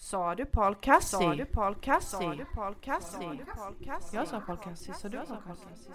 Sa du Paul Cassi? Sa du Paul Cassi? Sa du Paul Cassi? Jag sa Paul Cassi, så du Jag sa du Paul Cassi.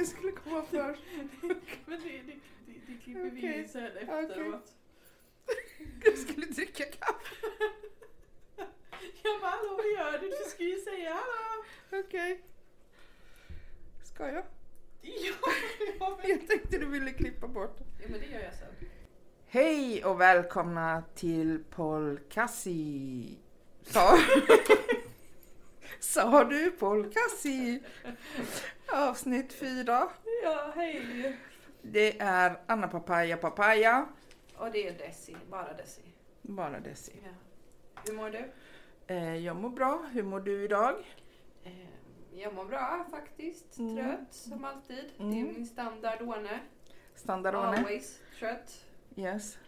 Musiken skulle komma först. Men det, det, det, det klipper vi Okej. in sen efteråt. Jag skulle dricka kaffe. Jag bara, hallå vad gör du? Du ska ju säga hallå. Okej. Ska jag? Ja, ja, men, Jag tänkte du ville klippa bort. ja, men det gör jag sen. Hej och välkomna till Paul Cassi. Sa, du Paul Cassi? Avsnitt fyra. Ja, hej. Det är Anna Papaya Papaya. Och det är Desi, bara Desi. Bara Desi. Ja. Hur mår du? Eh, jag mår bra. Hur mår du idag? Eh, Jag mår bra faktiskt. Mm. Trött som alltid. Det Mm. är min standard One. Standardone? Always trött. Yes.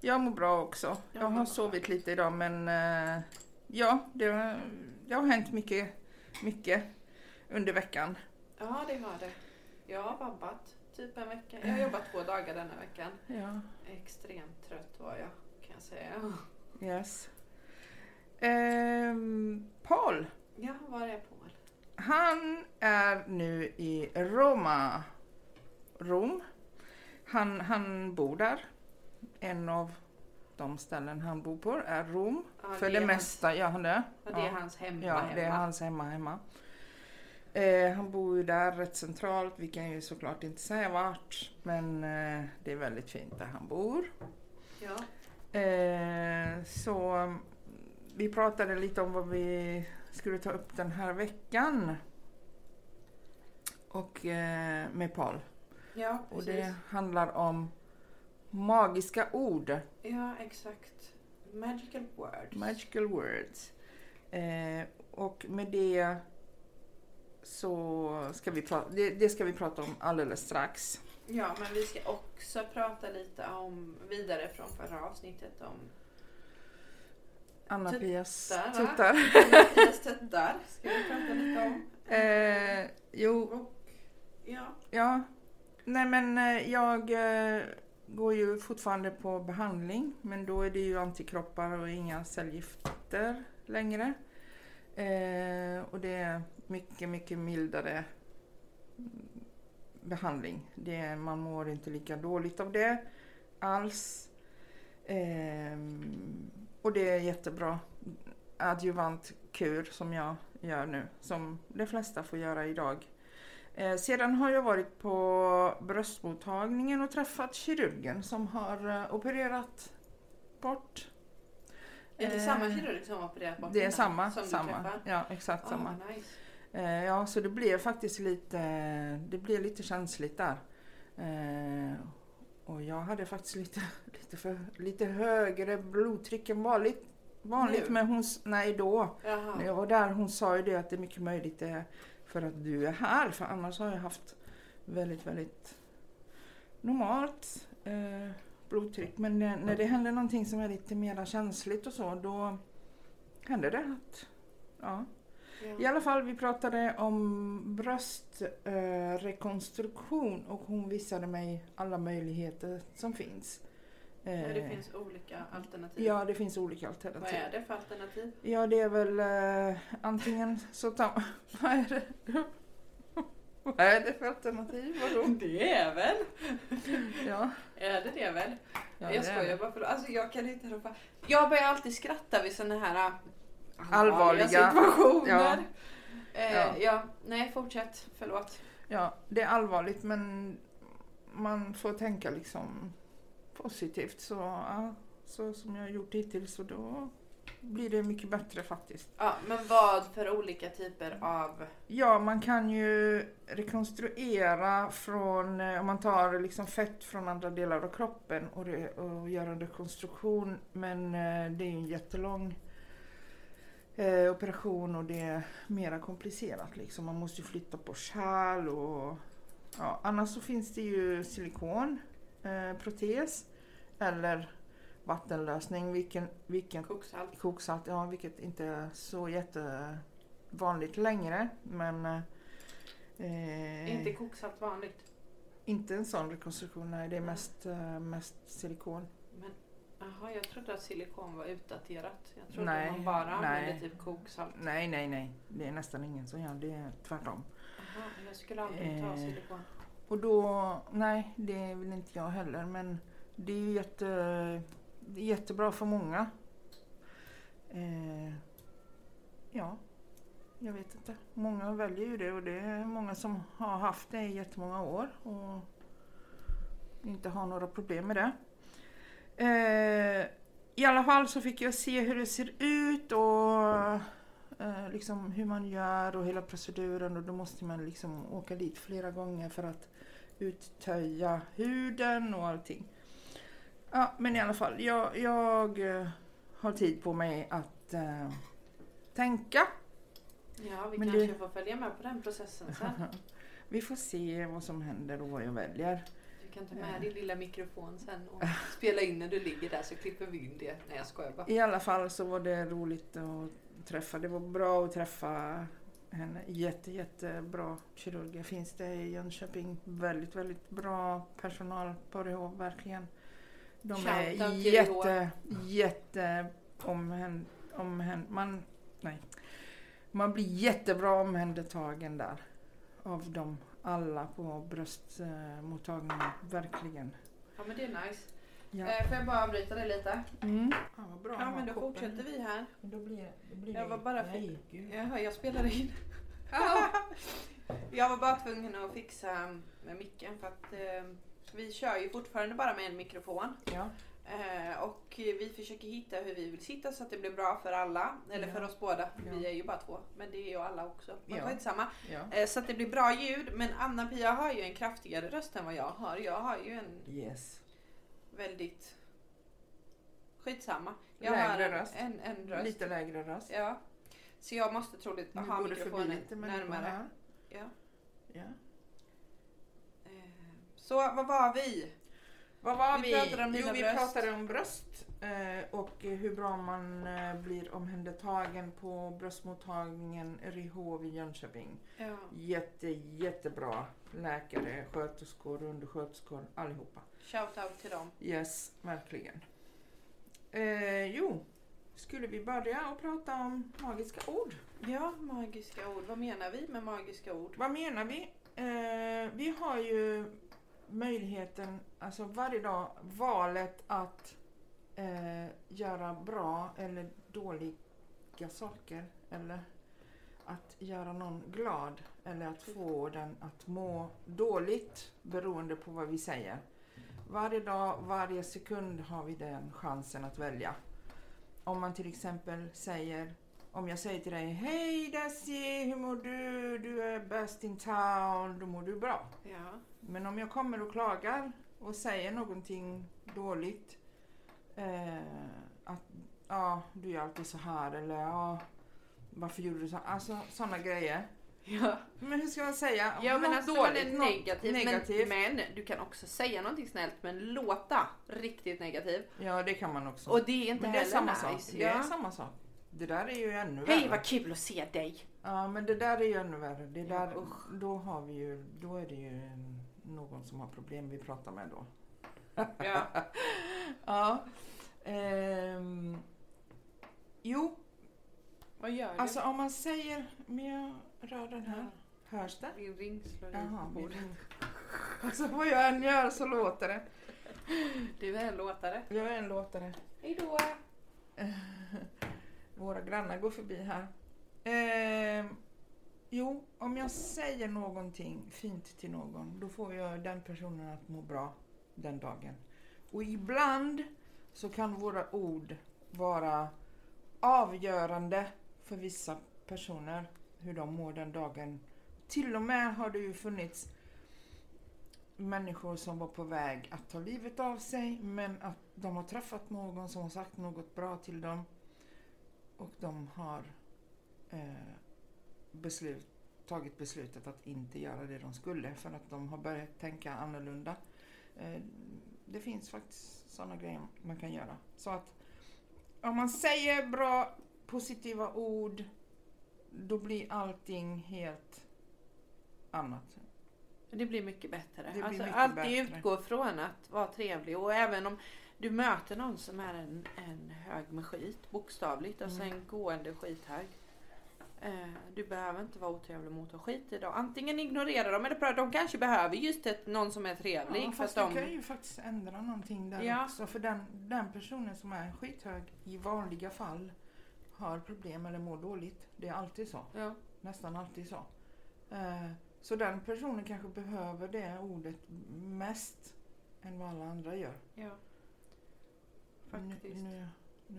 Jag mår bra också. Ja, Jag har sovit lite idag men eh, ja, det, har- det har hänt mycket, mycket under veckan. Ja, det har det. Jag har vabbat typ en vecka. Jag har jobbat två dagar denna veckan. Ja, Extremt trött var jag kan jag säga. yes. Ehm, Paul, Ja, var är Paul? han är nu i Roma. Rom. Han, han bor där. En av de ställen han bor på är Rom. Ja, För det mesta gör han det. Ja, det är hans hemma Ja, hemma. det är hans hemma hemma. Eh, han bor ju där rätt centralt. Vi kan ju såklart inte säga vart. Men eh, det är väldigt fint där han bor. Ja. Eh, så vi pratade lite om vad vi skulle ta upp den här veckan. Och eh, med Paul. ja, Och precis. det handlar om magiska ord. Ja, exakt. Magical words. Magical words. Eh, och med det så ska vi prata, det, det ska vi prata om alldeles strax. Ja, men vi ska också prata lite om, vidare från förra avsnittet om Anna-Pias Tuttar. Mattias tuttar. Ska vi prata lite om. Eh, jo, Och, ja. ja. Nej men eh, jag eh, går ju fortfarande på behandling. Men då är det ju antikroppar och inga cellgifter längre. Eh, och det är mycket, mycket mildare behandling. Det man mår inte lika dåligt av det alls. Eh, och det är jättebra adjuvant kur som jag gör nu, som de flesta får göra idag. Eh, sedan har jag varit på bröstmottagningen och träffat kirurgen som har eh, opererat bort. Är det Eh, samma kirurg som har opererat bort Det är samma, samma. Ja, exakt Ah, samma. nice. Eh, ja, så det blev faktiskt lite, det blev lite känsligt där. Eh, och jag hade faktiskt lite, lite, för, lite högre blodtryck än vanligt. Vanligt, Nu? men hon, nej då. Jaha. När jag var där, hon sa ju det att det är mycket möjligt det är för att du är här. För annars har jag haft väldigt, väldigt normalt eh, blodtryck. Men när, när det händer någonting som är lite mer känsligt och så, då händer det att, ja. I Ja. alla fall, vi pratade om bröstrekonstruktion eh, och hon visade mig alla möjligheter som finns. Det Eh, finns olika alternativ. Ja, det finns olika Vad alternativ. är det för alternativ? Ja, det är väl eh, antingen så tar Vad är det? Vad är det för alternativ? Vadå? Det är väl? Ja, Är det det väl? ja jag det skojar bara för alltså jag kan inte ropa. Jag börjar alltid skratta vid såna här äh, Allvarliga. situationer. Ja. Eh, Ja. ja. nej fortsätt. Förlåt. Ja, det är allvarligt men man får tänka liksom positivt. Så, ja, så som jag har gjort hittills så då blir det mycket bättre faktiskt. Ja, men vad för olika typer av... Ja, man kan ju rekonstruera från, eh, om man tar liksom fett från andra delar av kroppen och, det, och gör en rekonstruktion. Men eh, det är ju en jättelång eh, operation och det är mera komplicerat liksom. Man måste ju flytta på kärl och ja, annars så finns det ju silikon, eh, protes eller vattenlösning, vilken, vilken Koksalt. koksalt, ja vilket inte är så jättevanligt längre men eh, Inte koksalt vanligt. inte en sån rekonstruktion, nej det är mest, eh, mest silikon. Men jaha, jag trodde att silikon var utdaterat. Jag trodde Nej, man bara nej. använde typ koksalt. Nej, nej, nej. Det är nästan ingen som gör det. Är tvärtom. Jaha, jag skulle aldrig ta Eh. silikon. Och då, nej, det vill inte jag heller. Men det är ju jätte, det är jättebra för många. Eh, ja, jag vet inte. Många väljer ju det och det är många som har haft det i jättemånga år och inte har några problem med det. Eh, I alla fall så fick jag se hur det ser ut och eh, liksom hur man gör och hela proceduren och då måste man liksom åka dit flera gånger för att uttöja huden och allting. Ja, men i alla fall, jag, jag eh, har tid på mig att eh, tänka. Ja, vi Men kanske det- får följa med på den processen sen. Vi får se vad som händer och vad jag väljer. Du kan ta med din lilla mikrofon sen och spela in när du ligger där så klipper vi in det. Nej jag skojar bara. I alla fall så var det roligt att träffa. Det var bra att träffa henne. Jätte, jättebra kirurger finns det i Jönköping. Väldigt, väldigt bra personal på RH, verkligen. De är Shoutout till jätte, jätte omhän, omhän, man, nej. Man blir jättebra omhändertagen där. Av dem alla på bröstmottagningen. Verkligen. Ja men det är nice. Ja. Eh, får jag bara avbryta dig lite? Mm. Ja, vad bra. Ja men då koppen. fortsätter vi här. Men Då blir, då blir Jag det... var bara Nej, gud. Jaha, jag spelar in. jag var bara tvungen att fixa med micken för att eh, vi kör ju fortfarande bara med en mikrofon. Ja. Eh, och vi försöker hitta hur vi vill sitta så att det blir bra för alla. Eller Ja. för oss båda. Ja. Vi är ju bara två. Men det är ju alla också. Ja. skitsamma. ja. Eh, så att det blir bra ljud. Men Anna-Pia har ju en kraftigare röst än vad jag har. Jag har ju en Yes. Väldigt... Skitsamma. Jag Lägre har röst. En, en röst. Lite lägre röst. Ja. Så jag måste troligt ha mikrofonen lite närmare. Ja. Ja. Eh, Så vad var vi? Vad var Vi vi? pratade om jo, vi bröst. pratade om bröst och hur bra man eh, blir omhändertagen på bröstmottagningen RIH i Jönköping. Ja. Jätte, jättebra läkare, sköterskor, undersköterskor, allihopa. Shout out till dem. Yes, verkligen. Eh, jo, skulle vi börja och prata om magiska ord? Ja, magiska ord. Vad menar vi med magiska ord? Vad menar vi? Eh, vi har ju möjligheten, alltså varje dag, valet att eh, göra bra eller dåliga saker. Eller att göra någon glad. Eller att få den att må dåligt beroende på vad vi säger. Varje dag, varje sekund har vi den chansen att välja. Om man till exempel säger om jag säger till dig Hej Desi, hur mår du? Du är bäst in town. Då mår du bra. Ja. Men om jag kommer och klagar och säger någonting dåligt. Eh, att ja, du är alltid så här eller ja, varför gjorde du så? Alltså sådana grejer. Ja, Men hur ska man säga? ja men Något alltså man är dåligt, något negativ. negativt. Men, men du kan också säga någonting snällt men låta riktigt negativ. Ja, det kan man också. Och det är inte men det är heller samma nice. sak. Det är Ja. samma sak. Det där är ju ännu Hej värre. vad kul att se dig! Ja, men det där är ju ännu värre. Det Ja, där, usch. då har vi ju, då är det ju någon som har problem vi pratar med då. Ja. Ja. Ehm, jo, Vad gör du? alltså om man säger, men jag rör den här. Hörs det? Din ring slår i Jaha, min bordet. Alltså vad jag än gör så låter det. Du är en låtare. Jag är en låtare. Hejdå! Våra grannar går förbi här. Ehm, jo, om jag säger någonting fint till någon, då får jag den personen att må bra den dagen. Och ibland så kan våra ord vara avgörande för vissa personer, hur de mår den dagen. Till och med har det ju funnits människor som var på väg att ta livet av sig, men att de har träffat någon som har sagt något bra till dem och de har eh, beslut, tagit beslutet att inte göra det de skulle för att de har börjat tänka annorlunda. Eh, det finns faktiskt sådana grejer man kan göra. Så att om man säger bra positiva ord då blir allting helt annat. Det blir mycket bättre. Det blir alltså, mycket alltid bättre. utgå från att vara trevlig och även om du möter någon som är en, en hög med skit, bokstavligt, alltså Mm. en gående skithög. Eh, du behöver inte vara otrevlig mot dem. Skit i dem. Antingen ignorera dem eller pröva. De kanske behöver just ett, någon som är trevlig. Ja, för fast att du de, kan ju faktiskt ändra någonting där Ja. också. För den, den personen som är skithög i vanliga fall har problem eller mår dåligt. Det är alltid så. ja. Nästan alltid så. Eh, så den personen kanske behöver det ordet mest än vad alla andra gör. Ja. Faktiskt. nu, nu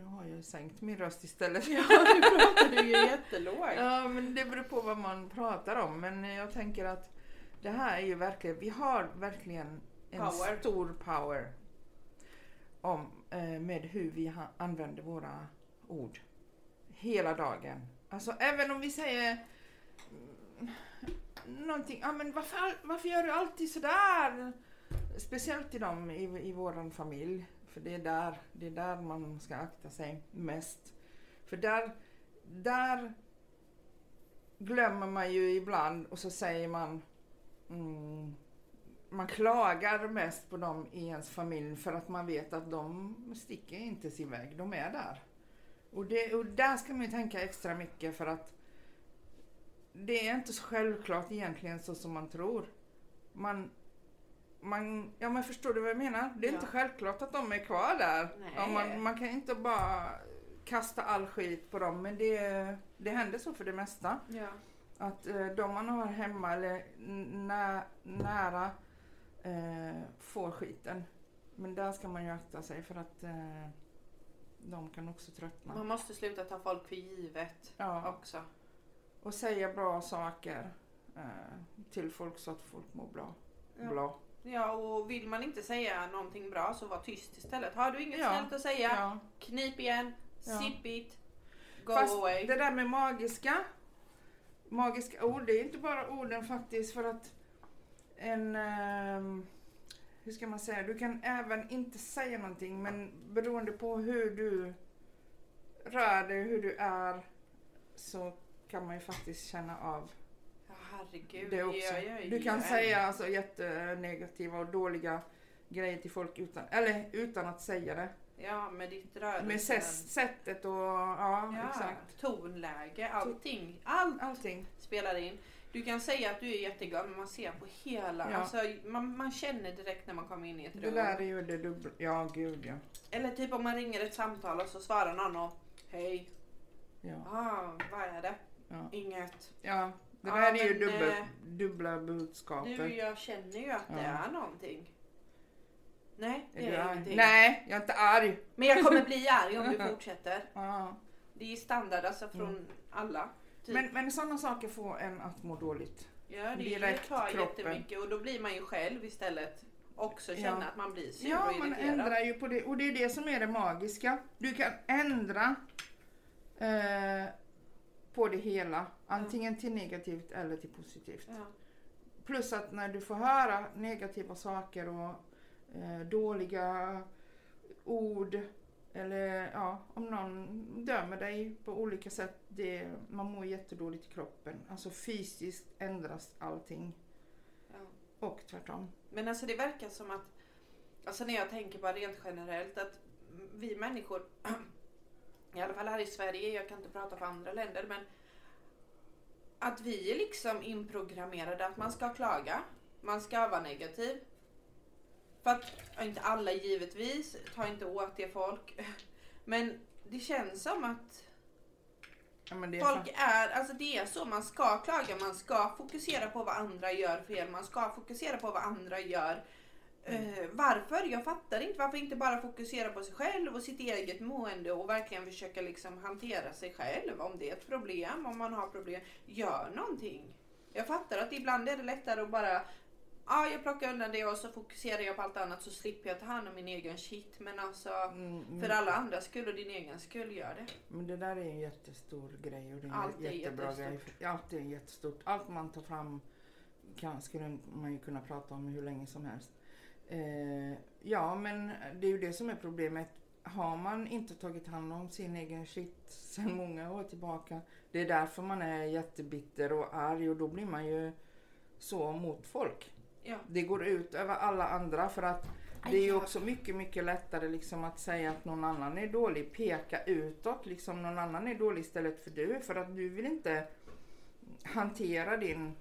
har jag sänkt min röst istället. Ja, nu pratar du ju jättelågt. Ja, men det beror på vad man pratar om. Men jag tänker att det här är ju verkligen, vi har verkligen en Power. stor power om, eh, med hur vi använder våra ord hela dagen. Alltså även om vi säger någonting, ja men varför, varför gör du alltid sådär? Speciellt i dem i, i våran familj. För det är, där, det är där man ska akta sig mest. För där, där glömmer man ju ibland och så säger man mm, man klagar mest på dem i ens familj för att man vet att de sticker inte sin väg, de är där. Och, det, och där ska man ju tänka extra mycket för att det är inte så självklart egentligen så som man tror. Man, man, ja men förstår du vad jag menar? Det är Ja. inte självklart att de är kvar där. Ja, man, man kan inte bara kasta all skit på dem men det, det händer så för det mesta. Ja. Att eh, de man har hemma eller nä, nära eh, får skiten. Men där ska man ju akta sig för att eh, de kan också tröttna. Man måste sluta ta folk för givet Ja, också. och säga bra saker eh, till folk så att folk mår bra. Ja. bra. Ja, och vill man inte säga någonting bra så var tyst istället. Har du inget Ja. snällt att säga, Ja. knip igen, Ja. zip it, go Fast away. det där med magiska, magiska ord, det är inte bara orden faktiskt för att en, ehm, hur ska man säga, du kan även inte säga någonting men beroende på hur du rör dig, hur du är så kan man ju faktiskt känna av herregud. det också. Jag, jag, Du kan säga alltså jättenegativa och dåliga grejer till folk utan, eller utan att säga det. Ja, med ditt rörelse. Med sättet och ja, ja, exakt. tonläge, allting. Allt Allting. spelar in. Du kan säga att du är jätteglad men man ser på hela, Ja. alltså, man, man känner direkt när man kommer in i ett Det rum. där är ju det dubbla. Ja, gud ja. Eller typ om man ringer ett samtal och så svarar någon och Hej, Ja, ah, vad är det? ja. Inget. ja det Ja, där är ju dubbel, eh, dubbla budskapet. Du, jag känner ju att det Ja. är någonting. Nej, det Är är, arg? ingenting. Nej, jag är inte arg. Men jag kommer bli arg om du fortsätter. Ja. Det är standard alltså från Mm. alla. Typ. Men, men sådana saker får en att må dåligt. ja, det direkt tar kroppen. jättemycket och då blir man ju själv istället också känna Ja. att man blir sur Ja, och man irriterad. ändrar ju på det. Och det är det som är det magiska. Du kan ändra eh, på det hela. Antingen till negativt eller till positivt. Ja. Plus att när du får höra negativa saker och eh, dåliga ord eller ja, om någon dömer dig på olika sätt, det, man mår jättedåligt i kroppen. Alltså fysiskt ändras allting Ja. och tvärtom. Men alltså det verkar som att, alltså när jag tänker bara rent generellt att vi människor, i alla fall här i Sverige, jag kan inte prata för andra länder, men att vi är liksom inprogrammerade att man ska klaga, man ska vara negativ. För att, inte alla givetvis, ta inte åt det folk, men det känns som att Ja, är Folk är, alltså det är så, man ska klaga, man ska fokusera på vad andra gör fel, man ska fokusera på vad andra gör. Eh, varför? Jag fattar inte. Varför inte bara fokusera på sig själv och sitt eget mående och verkligen försöka liksom hantera sig själv. Om det är ett problem, om man har problem, gör någonting. Jag fattar att ibland är det lättare att bara ja, jag plockar undan det och så fokuserar jag på allt annat så slipper jag ta hand om min egen shit. Men alltså, Mm, för alla andra skull och din egen skull, gör det. Men det där är en jättestor grej och det är en Allt är jättebra grej. jättestort. Ja, Allt är jättestort. Allt man tar fram kan, skulle man ju kunna prata om hur länge som helst. Eh, ja, men det är ju det som är problemet. Har man inte tagit hand om sin egen shit sedan många år tillbaka. Det är därför man är jättebitter och arg och då blir man ju så mot folk. Ja. Det går ut över alla andra för att det är ju också mycket, mycket lättare liksom att säga att någon annan är dålig. Peka utåt liksom någon annan är dålig istället för du. För att du vill inte hantera din,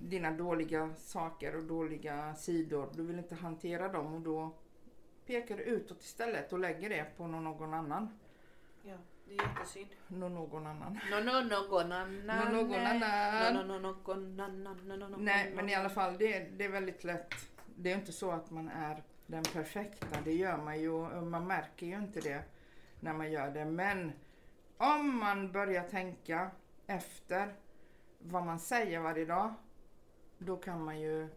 dina dåliga saker och dåliga sidor. Du vill inte hantera dem och då pekar du utåt istället och lägger det på någon, annan. ja, det är jättesynd. Någon, någon annan. No, no, någon annan. Någon, någon annan. No, no, no, någon annan. No, no, no, Nej, no, men no. i alla fall det, det är väldigt lätt. Det är inte så att man är den perfekta. Det gör man ju och man märker ju inte det när man gör det. Men om man börjar tänka efter vad man säger varje dag, då kan man ju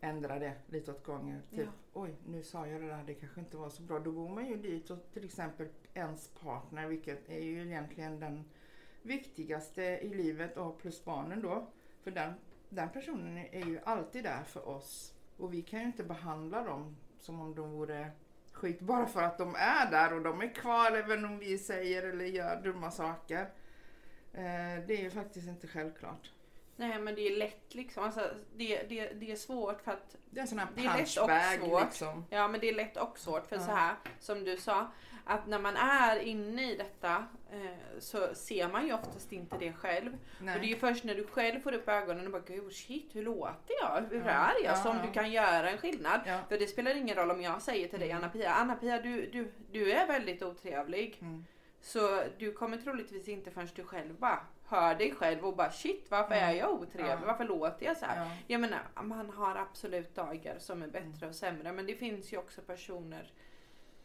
ändra det lite åt gången. Typ, Ja. oj, nu sa jag det där, det kanske inte var så bra. Då går man ju dit och till exempel ens partner, vilket är ju egentligen den viktigaste i livet och plus barnen då. För den, den personen är ju alltid där för oss. Och vi kan ju inte behandla dem som om de vore skit bara för att de är där och de är kvar även om vi säger eller gör dumma saker. Eh, det är ju faktiskt inte självklart. Nej, men det är lätt liksom. Alltså, det, det, det är svårt för att Det är en sån här punchbag svårt. liksom. Ja men det är lätt och svårt för Ja. så här som du sa att när man är inne i detta eh, så ser man ju oftast inte det själv. Och det är Nej. ju först när du själv får upp ögonen och bara gud shit hur låter jag? Hur Ja. är jag? Ja, Som ja. du kan göra en skillnad. För det spelar ingen roll om jag säger till dig Mm. Anna-Pia, Anna-Pia du, du, du är väldigt otrevlig. Mm. Så du kommer troligtvis inte förrän du själv bara hör dig själv och bara shit varför Mm. är jag otrevlig? Varför låter jag så här? Ja. Jag menar, man har absolut dagar som är bättre Mm. och sämre. Men det finns ju också personer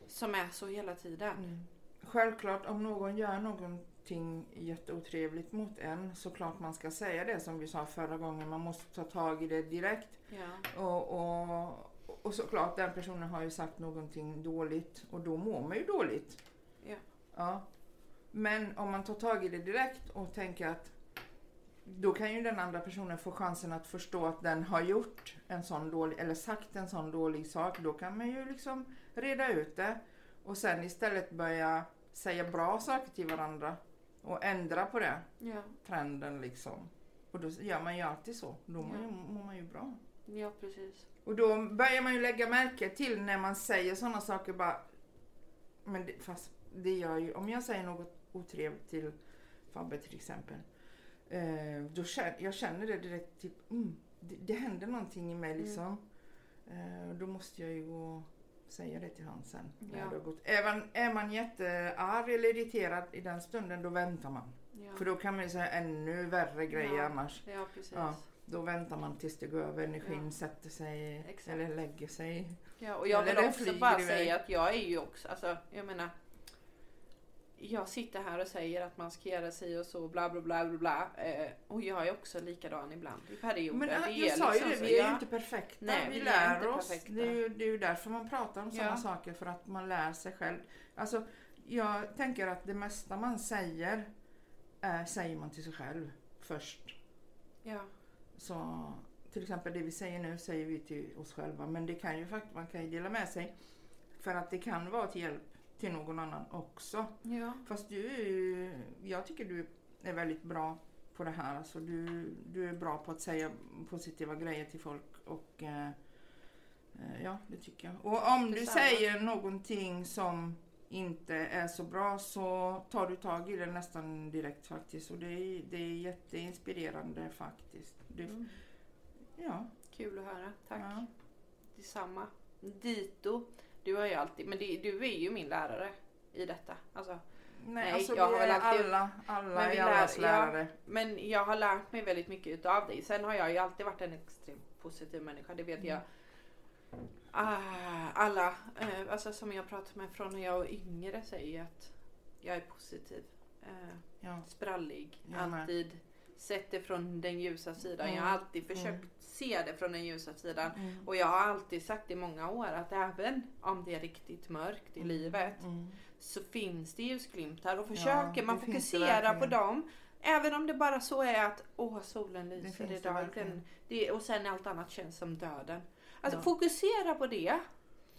som är så hela tiden. Mm. Självklart om någon gör någonting jätteotrevligt mot en såklart man ska säga det som vi sa förra gången. Man måste ta tag i det direkt. Ja. Och, och, och såklart den personen har ju sagt någonting dåligt och då mår man ju dåligt. Ja. Ja. Men om man tar tag i det direkt och tänker att då kan ju den andra personen få chansen att förstå att den har gjort en sån dålig, eller sagt en sån dålig sak. Då kan man ju liksom reda ut det och sen istället börja säga bra saker till varandra och ändra på det, Ja. trenden liksom. Och då gör man ju alltid så. Då mår, Ja. ju, mår man ju bra. ja, precis. Och då börjar man ju lägga märke till när man säger sådana saker bara. Men det, fast det gör ju, om jag säger något otrevligt till Fabbe till exempel. Eh, då känner, jag känner det direkt, typ, mm, det, det händer någonting i mig Mm. liksom. Eh, då måste jag ju gå säga det till han sen. När Ja. det har gått. Även, är man jättearg eller irriterad i den stunden, då väntar man. Ja, För då kan man ju säga ännu värre grejer Ja. annars. ja precis. Ja. Då väntar man tills det går över, energin Ja. sätter sig Exakt. eller lägger sig. Ja, och jag Eller vill också bara iväg. säga att jag är ju också, alltså jag menar jag sitter här och säger att man ska göra si och så bla bla bla bla bla eh, och jag är också likadan ibland i perioder. Men är jag sa ju liksom det, vi är ju inte perfekta. Nej, vi, vi är lär oss. perfekta. Det är, ju, det är ju därför man pratar om sådana Ja. saker, för att man lär sig själv. Alltså, jag tänker att det mesta man säger eh, säger man till sig själv först. Ja, Så till exempel det vi säger nu säger vi till oss själva. Men det kan ju faktiskt, man kan ju dela med sig. För att det kan vara till hjälp till någon annan också. ja, Fast du jag tycker du är väldigt bra på det här. Alltså du, du är bra på att säga positiva grejer till folk. Och eh, eh, ja, det tycker jag. Och om du säger någonting som inte är så bra så tar du tag i det nästan direkt faktiskt. Och det är, det är jätteinspirerande faktiskt. Du, mm. ja, kul att höra. Tack. ja. Detsamma. Dito. Du har ju alltid, men det, du är ju min lärare i detta. Alltså, Nej, Nej, alltså jag vi har väl alltid- alla, alla Men vi är allas lär- lärare. men jag har lärt mig väldigt mycket utav dig. Sen har jag ju alltid varit en extremt positiv människa. Det vet Mm. jag. Ah, alla eh, alltså som jag pratat med från när jag var yngre säger att jag är positiv. Eh, Ja. sprallig. Jag med. Sett det från den ljusa sidan. Mm. Jag har alltid försökt Mm. se det från den ljusa sidan. Mm. Och jag har alltid sagt i många år att även om det är riktigt mörkt i livet Mm. så finns det ljusglimtar och försöker det man fokusera på dem. Även om det bara så är att åh solen lyser det idag. Den, det, och sen allt annat känns som döden. Alltså Ja. fokusera på det.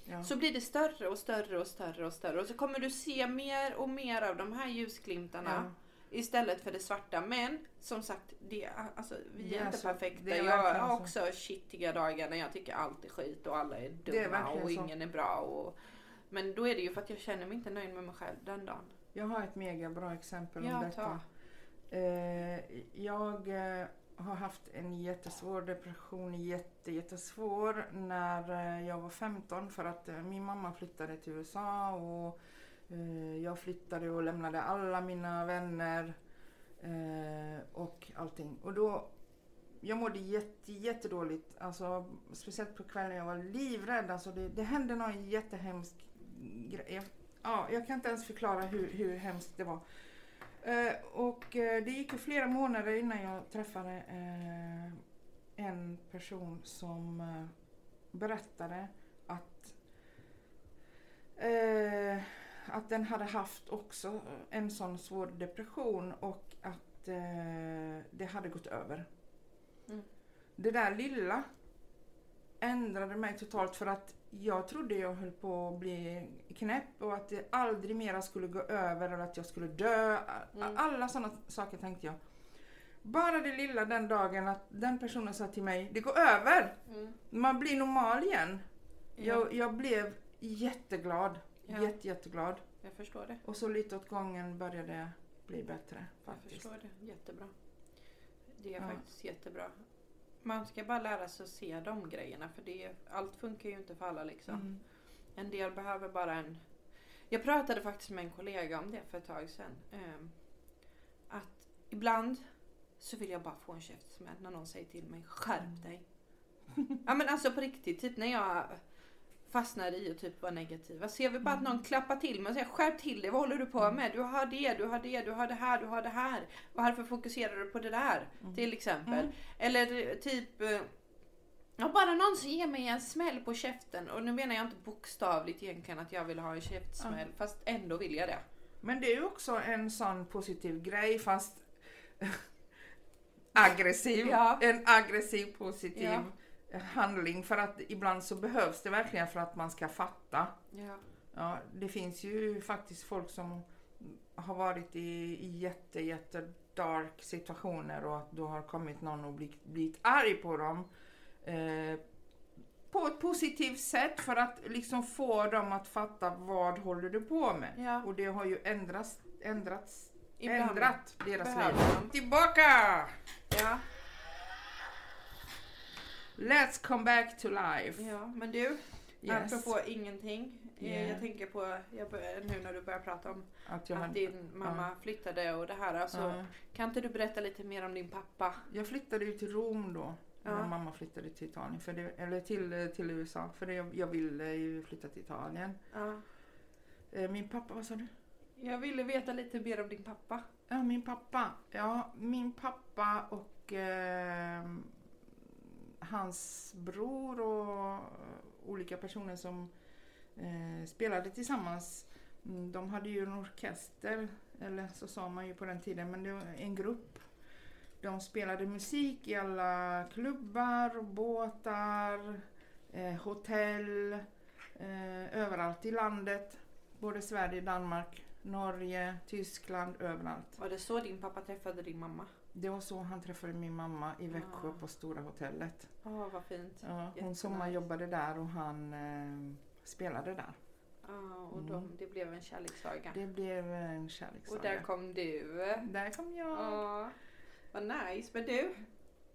Ja. Så blir det större och större och större och större. Och så kommer du se mer och mer av de här ljusglimtarna. Istället för det svarta. Men som sagt, det, är- alltså, vi Det är är inte så- perfekta. är jag har så. också shittiga dagar när jag tycker allt är skit och alla är är dumma verkligen och så. ingen är bra. Och, men då är det ju för att jag känner mig inte nöjd med mig själv den dagen. Jag har ett mega bra exempel om Ja, detta. ta. Eh, jag eh, har haft en jättesvår depression, jätte, jättesvår, när eh, jag var 15 för att eh, min mamma flyttade till USA och Eh, jag flyttade och lämnade alla mina vänner eh, och allting. Och då, jag mådde jätte, jättedåligt, alltså, speciellt på kvällen. Jag var livrädd. Alltså, det, det hände någon jättehemsk grej. Jag- Ja, jag kan inte ens förklara hur, hur hemskt det var. Eh, och det gick ju flera månader innan jag träffade en person som berättade att eh, att den hade haft också en sån svår depression och att eh, det hade gått över. Mm. Det där lilla ändrade mig totalt för att jag trodde jag höll på att bli knäpp och att det aldrig mera skulle gå över eller att jag skulle dö. Mm. Alla sådana saker tänkte jag. Bara det lilla den dagen att den personen sa till mig, det går över! Mm. Man blir normal igen. Ja, Jag, jag blev jätteglad. Ja. Jätte, jätteglad. jag förstår det. Och så lite åt gången började det bli bättre Jag faktiskt. förstår det. Jättebra. Det är Ja. faktiskt jättebra. Man ska bara lära sig att se de grejerna för det, allt funkar ju inte för alla liksom. Mm. En del behöver bara en... Jag pratade faktiskt med en kollega om det för ett tag sedan. Ehm, att ibland så vill jag bara få en käftsmäll när någon säger till mig skärp dig. ja men alltså på riktigt, typ när jag fastnar i att typ vara negativ. Ser vi bara att någon klappar till mig och säger skärp till dig, vad håller du på med? Du har det, du har det, du har det här, du har det här. Varför fokuserar du på det där? Till exempel. Mm. Eller typ eh, Ja, bara någon som ger mig en smäll på käften. Och nu menar jag inte bokstavligt egentligen att jag vill ha en käftsmäll. Fast ändå vill jag det. Men det är ju också en sån positiv grej fast aggressiv. Ja. En aggressiv positiv Ja. Handling för att ibland så behövs det verkligen för att man ska fatta. Ja. Ja, det finns ju faktiskt folk som har varit i, i jätte, jätte dark situationer och att då har kommit någon och blivit, blivit arg på dem. Eh, på ett positivt sätt för att liksom få dem att fatta vad håller du på med. Ja. Och det har ju ändrats, ändrats, Ibland ändrat deras liv. Tillbaka! Ja. Let's come back to life. ja, men du. Yes. Apropå ingenting. eh, Yeah. Jag tänker på, jag börjar, nu när du börjar prata om Att jag, att din mamma flyttade och det här. Alltså, ja. Kan inte du berätta lite mer om din pappa? Jag flyttade ju till Rom då. När Ja. mamma flyttade till Italien. För det, eller till, till USA. För det, jag ville ju flytta till Italien. Ja. Eh, Min pappa, vad sa du? Jag ville veta lite mer om din pappa. Ja, min pappa. Ja, min pappa och eh, hans bror och eh, olika personer som eh, spelade tillsammans. Mm, de hade ju en orkester, eller så sa man ju på den tiden, men det var en grupp. De spelade musik i alla klubbar, båtar, eh, hotell, eh, överallt i landet. Både Sverige, Danmark, Norge, Tyskland, överallt. Var det så din pappa träffade din mamma? Det var så han träffade min mamma i Växjö Ah. på Stora hotellet. Åh, vad fint. Ja, hon sommarjobbade där och han eh, spelade där. Ja, och Mm. de, det blev en kärlekssaga. Det blev en kärlekssaga. Och där kom du. Där kom jag. Ja, vad nice. Men du?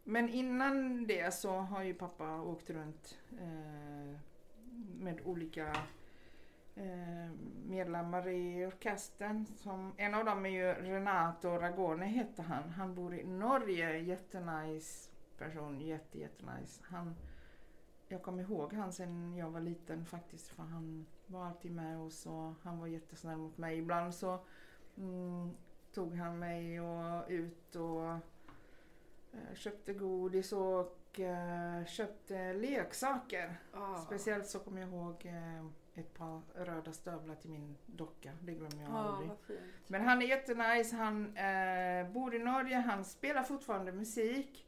Men innan det så har ju pappa åkt runt eh, med olika medlemmar i orkestern. Som, en av dem är ju Renato Ragone hette han. Han bor i Norge. Jättenice person. Jätte, jättenice. Han, jag kommer ihåg han sen jag var liten faktiskt. För han var alltid med och han var jättesnäll mot mig. Ibland så mm, tog han mig och ut och Jag köpte godis och eh, köpte leksaker. Ah. Speciellt så kommer jag ihåg eh, ett par röda stövlar till min docka. Det glömmer jag Ja, aldrig. Men han är jättenice. Han eh, bor i Norge. Han spelar fortfarande musik.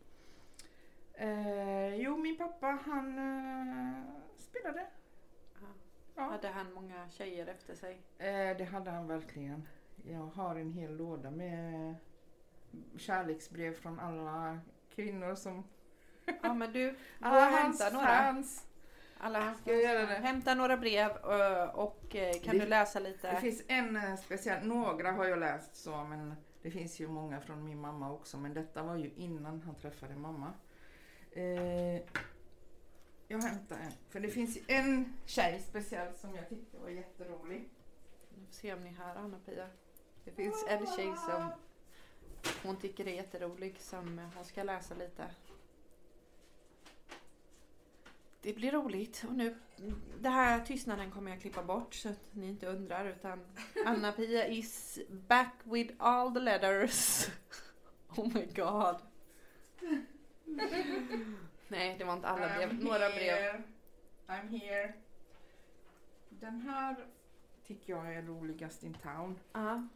Eh, jo, min pappa han eh, spelade. Ja. Ja. Hade han många tjejer efter sig? Eh, det hade han verkligen. Jag har en hel låda med kärleksbrev från alla kvinnor som... Ja men du, gå och hans hämta några. fans. Alla hans Ska jag göra det? Hämta några brev eh, och eh, kan Det- du läsa lite? Det finns en eh, speciell, några har jag läst så men det finns ju många från min mamma också men detta var ju innan han träffade mamma. Eh, jag hämtar en, för det finns en tjej speciellt som jag tyckte var jätterolig. Nu får se om ni hör Anna-Pia. Det finns en tjej som hon tycker är jätterolig som hon ska läsa lite. Det blir roligt och nu, det här tystnaden kommer jag klippa bort så att ni inte undrar utan Anna-Pia is back with all the letters. Oh my god. Nej, det var inte alla brev, I'm några brev. I'm here. Den här tycker jag är roligast in town. Ja.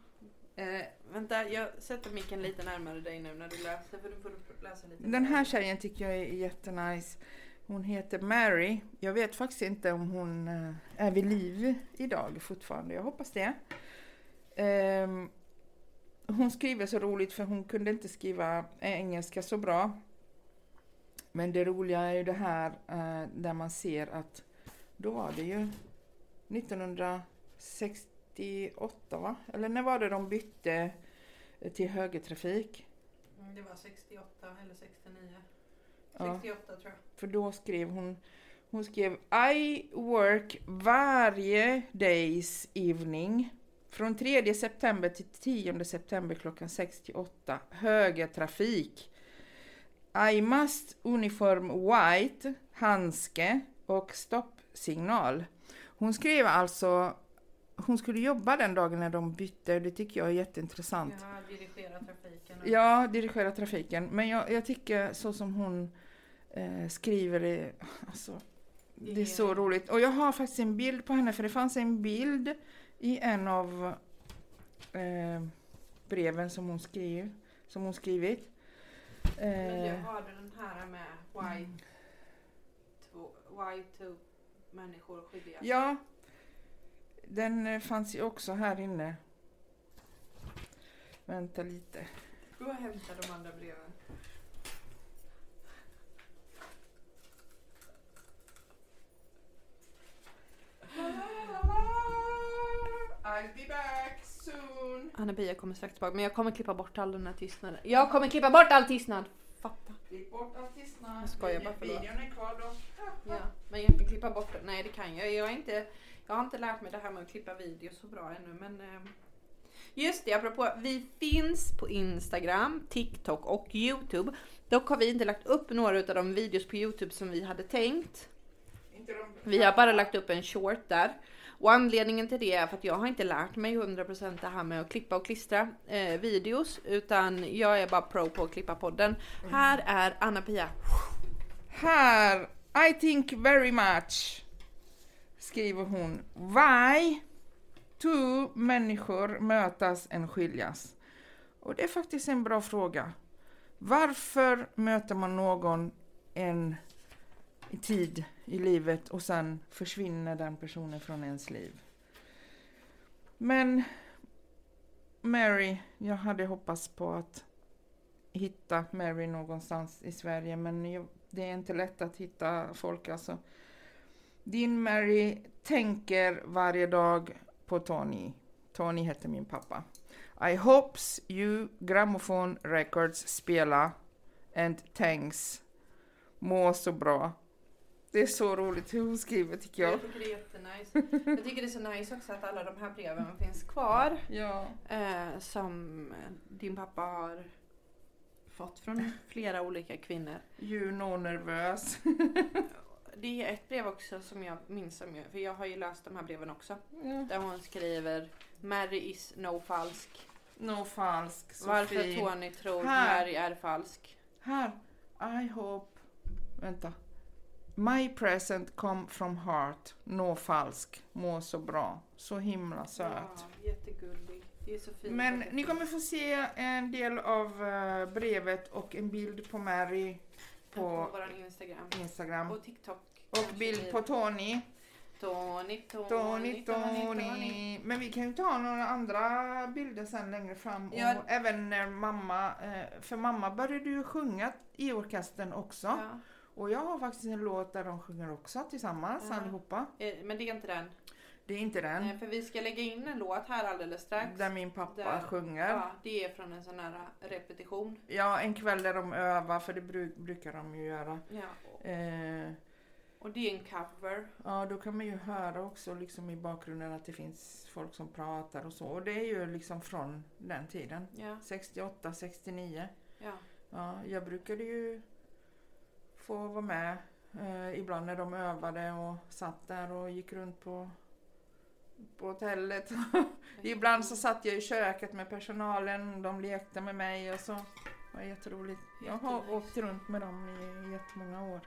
Eh, vänta, jag sätter micken lite närmare dig nu när du läser för du får läsa lite. Den här tjejen tycker jag är jättenice. Hon heter Mary. Jag vet faktiskt inte om hon eh, är vid liv idag fortfarande. Jag hoppas det. Ehm, hon skriver så roligt för hon kunde inte skriva engelska så bra. Men det roliga är ju det här eh, där man ser att då var det ju 1968 va? Eller när var det de bytte till högertrafik? Mm, det var 68 eller 69. Ja. 68 tror jag. För då skrev hon, hon skrev I work varje days evening från 3 september till 10 september klockan 6 till 8 högertrafik. I must uniform white, handske och stoppsignal. Hon skrev alltså, hon skulle jobba den dagen när de bytte, det tycker jag är jätteintressant. Ja, dirigera trafiken. och- Ja, dirigera trafiken. Men jag, jag tycker så som hon eh, skriver det, alltså, det är så roligt. Och jag har faktiskt en bild på henne, för det fanns en bild i en av eh, breven som hon skrev, som hon skrivit. Men jag Eh, har den här med why, två, why two människor skiljas. ja, den eh, fanns ju också här inne. Vänta lite. Gå och hämta de andra breven. I'll be back soon. Anna-Pia kommer strax tillbaka men jag kommer klippa bort all den här tystnaden. Jag kommer klippa bort all tystnad! Fatta. Klipp bort all tystnad. Jag skojar bara, förlåt. Videon är kvar då. Ja, men jag kan klippa bort det. Nej det kan jag. Jag, är inte, jag har inte lärt mig det här med att klippa video så bra ännu men eh, Just det, apropå, vi finns på Instagram, TikTok och Youtube. Dock har vi inte lagt upp några av de videos på Youtube som vi hade tänkt. Vi har bara lagt upp en short där. Och anledningen till det är för att jag har inte lärt mig 100% det här med att klippa och klistra eh, videos. Utan jag är bara pro på att klippa podden. Här är Anna-Pia. Här, I think very much, skriver hon. Why two människor mötas än skiljas? Och det är faktiskt en bra fråga. Varför möter man någon en tid i livet och sen försvinner den personen från ens liv? Men Mary, jag hade hoppats på att hitta Mary någonstans i Sverige men jag, det är inte lätt att hitta folk alltså. Din Mary tänker varje dag på Tony. Tony heter min pappa. I hopes you gramophone records spela and thanks. Må så bra. Det är så roligt hur hon skriver tycker jag. Jag tycker det är jättenice. Jag tycker det är så nice också att alla de här breven finns kvar. Ja. Eh, som eh, din pappa har fått från flera olika kvinnor. You know nervös. Det är ett brev också som jag minns, för jag har ju läst de här breven också. Ja. Där hon skriver Mary is no falsk. No falsk. Så Varför. Tony tror Här. Mary är falsk. Här. I hope... Vänta. My present come from heart. Nå falsk. Må så bra. Så himla söt. Ja, jättegullig. Det är så fint. Men ni kommer få se en del av eh, brevet och en bild på Mary på på Instagram. Instagram. Och TikTok. Och bild på Tony. Tony, Tony, Tony, Tony, Tony. Men vi kan ju ta några andra bilder sen längre fram. Ja. Och även när mamma, eh, för mamma började ju sjunga i orkestern också. Ja. Och jag har faktiskt en låt där de sjunger också tillsammans Ja. allihopa. Eh, Men det är inte den. Det är inte den. Nej, för vi ska lägga in en låt här alldeles strax. Där min pappa Där. sjunger. Ja, det är från en sån här repetition. Ja, en kväll där de övar, för det bru- brukar de ju göra. Ja. Eh, Och det är en cover. ja, då kan man ju höra också liksom i bakgrunden att det finns folk som pratar och så. Och det är ju liksom från den tiden. Ja, 68, 69. ja. Ja, jag brukade ju få vara med eh, ibland när de övade och satt där och gick runt på, på hotellet. ibland så satt jag i köket med personalen, de lekte med mig och så. Det var jätteroligt. Jag har åkt runt med dem i jättemånga år.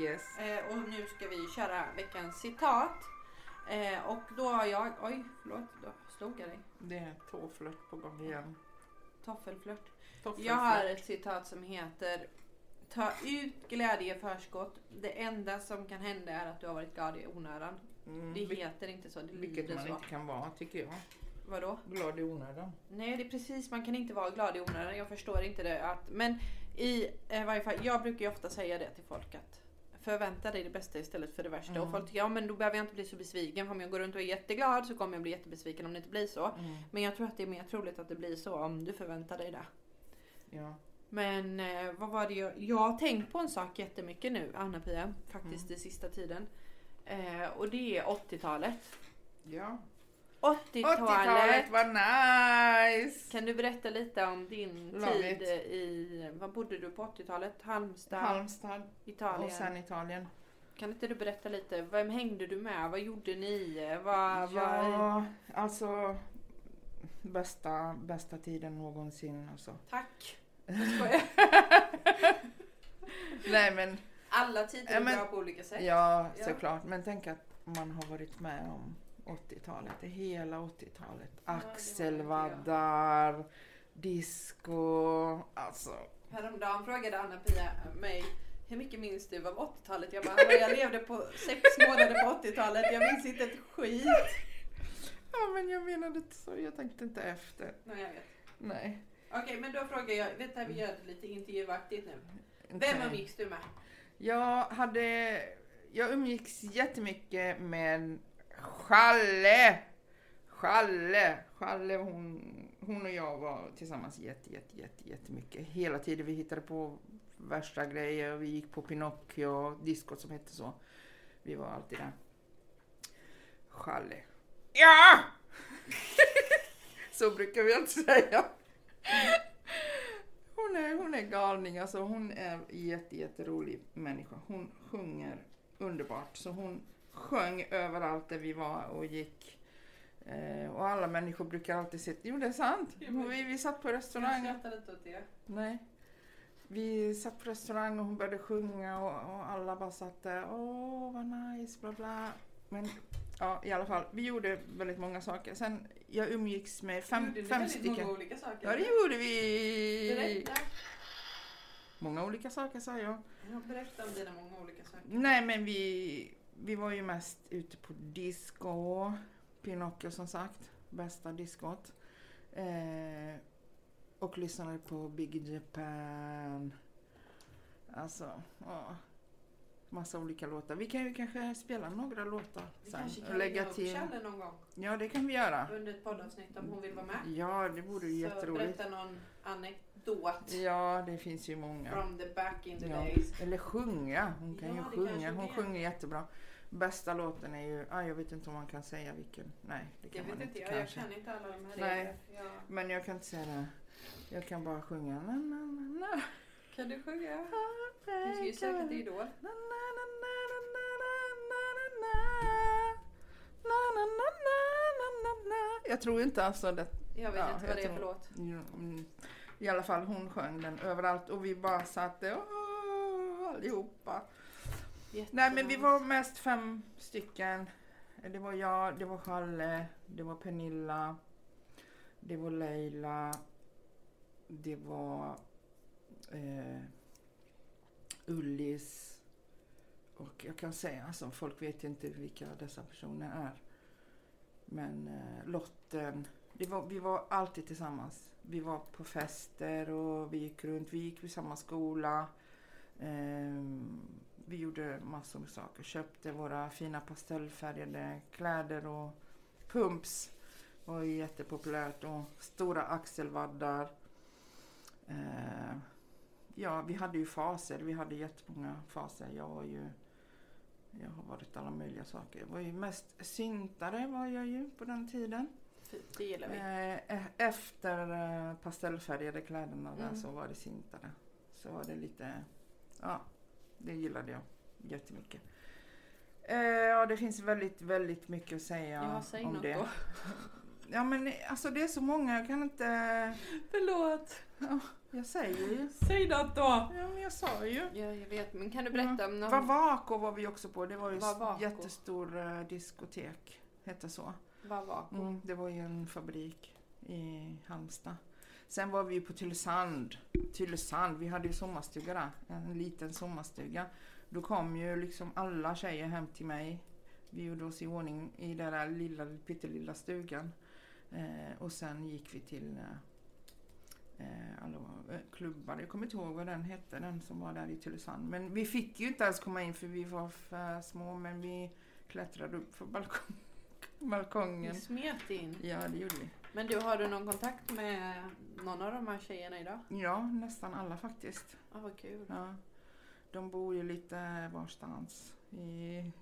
Yes. Eh, och nu ska vi köra veckans citat. Eh, och då har jag... Oj, förlåt. Då slog jag dig. Det är tåflört på gång igen. Toffelflört. Toffelflört. Jag har ett citat som heter Ta ut glädje i förskott. Det enda som kan hända är att du har varit glad i onödan. Mm, Det heter inte så, det vilket man så. inte kan vara tycker jag. Vadå? Glad i onödan. Nej, det är precis, man kan inte vara glad i onödan. Jag förstår inte det. Att, men i eh, varje fall, jag brukar ju ofta säga det till folk förvänta dig det bästa istället för det värsta. Mm. Och folk tycker, ja men då behöver jag inte bli så besviken. För om jag går runt och är jätteglad så kommer jag bli jättebesviken om det inte blir så. Mm. Men jag tror att det är mer troligt att det blir så om du förväntar dig det. Ja. Men eh, vad var det jag... Jag har tänkt på en sak jättemycket nu, Anna-Pia, faktiskt Mm. i sista tiden. Eh, och det är 80-talet. ja. 80-talet. 80-talet var nice! Kan du berätta lite om din Love tid it. i... Var bodde du på 80-talet? Halmstad, Halmstad Italien. och sen Italien. Kan inte du berätta lite? Vem hängde du med? Vad gjorde ni? Vad, vad... Ja, alltså bästa, bästa tiden någonsin. Alltså. Tack! Jag. Nej men, Alla tider är Ja, bra på olika sätt. ja Ja. såklart. Men tänk att man har varit med om 80-talet, det hela 80-talet. det har inte Axelvaddar, disco, alltså. Häromdagen frågade Anna-Pia mig hur mycket minns du av 80-talet? Jag bara, "Hallå, jag levde på sex månader på 80-talet. Jag minns inte ett skit. Ja men jag menade inte så, jag tänkte inte efter. Nej, jag vet. Nej. Okej, men då frågar jag, vänta vi gör det lite intervjuaktigt nu. Vem umgicks du med? Jag hade, jag umgicks jättemycket med Challe. Challe, Challe hon, hon och jag var tillsammans jätte, jätte, jätte, jättemycket. Hela tiden. Vi hittade på värsta grejer. Vi gick på Pinocchio, diskot som hette så. Vi var alltid där. Challe. Ja! så brukar vi alltid säga. Hon är, hon är galning alltså. Hon är jätte, jätterolig människa. Hon sjunger underbart. Så hon sjöng överallt där vi var och gick. Eh, och alla människor brukar alltid säga, jo det är sant. Vi, vi satt på Jag restaurang. skrattar lite åt det. Nej. Vi satt på restaurang och hon började sjunga och, och alla bara satt där. Åh, vad nice, bla bla. Men ja, i alla fall, vi gjorde väldigt många saker. Sen, jag umgicks med fem, Gjorde fem stycken. många olika saker? Ja, det gjorde vi. Berätta. Många olika saker sa jag. Ja, berätta om dina många olika saker. Nej, men vi, vi var ju mest ute på disco. Pinocchio som sagt, bästa diskot. Eh, och lyssnade på Big Japan. Alltså, ja. Massa olika låtar. Vi kan ju kanske spela några låtar Vi sen. kanske och kan lägga upp till. Någon gång Ja, det kan vi göra. under ett poddavsnitt om hon vill vara med. Ja, det vore ju Så jätteroligt. berätta någon anekdot Ja, det finns ju många. from the back in the Ja. days. Eller sjunga. Hon kan Ja, ju sjunga. Hon det. sjunger jättebra. Bästa låten är ju, ah, jag vet inte om man kan säga vilken. Nej, det Jag kan man vet inte inte, jag, jag kanske. kan inte alla de här Nej. Ja. Men jag kan inte säga det. Jag kan bara sjunga. Na, na, na, na. Kan du sjunga? Du ska ju söka till Idol. Jag tror inte alltså det. Jag vet Ja, inte jag vad det är för låt. I alla fall hon sjöng den överallt och vi bara satt där åh, allihopa. Nej men vi var mest fem stycken. Det var jag, det var Challe, det var Pernilla, det var Leila, det var eh, Ullis och jag kan säga, alltså folk vet inte vilka dessa personer är. Men eh, Lotten, var, vi var alltid tillsammans. Vi var på fester och vi gick runt, vi gick i samma skola. Ehm, vi gjorde massor med saker. Köpte våra fina pastellfärgade kläder och pumps. var jättepopulärt och stora axelvaddar. Eh, ja, vi hade ju faser. Vi hade jättemånga faser. Jag var ju jag har varit alla möjliga saker. Jag var ju mest syntare var jag ju på den tiden. Fint, det gillar vi. Eh, e- efter eh, pastellfärgade kläderna där Mm. så var det syntare. Så var det lite, ja, det gillade jag jättemycket. Eh, ja, det finns väldigt, väldigt mycket att säga Ja, säg om något det. då. Ja, men eh, alltså det är så många, jag kan inte, Förlåt. jag säger ju. Säg något då. Ja, men jag sa ju. Ja, jag vet. Men kan du berätta om någon... Vavako var vi också på, det var ju Vavako. jättestor eh, diskotek, hette så. Vavako. Mm, det var ju en fabrik i Halmstad. Sen var vi på Tylösand. Tylösand, vi hade ju sommarstuga där. En liten sommarstuga. Då kom ju liksom alla tjejer hem till mig. Vi gjorde oss i ordning i den där lilla, pyttelilla stugan. Eh, och sen gick vi till eh, eh, alla eh, klubbar. Jag kommer inte ihåg vad den hette, den som var där i Tylösand. Men vi fick ju inte ens komma in för vi var för små. Men vi klättrade upp för balkong, balkongen. Ni smet in. Ja, det gjorde vi. Men du, har du någon kontakt med någon av de här tjejerna idag? Ja, nästan alla faktiskt. Ja, vad kul. Ja. De bor ju lite varstans i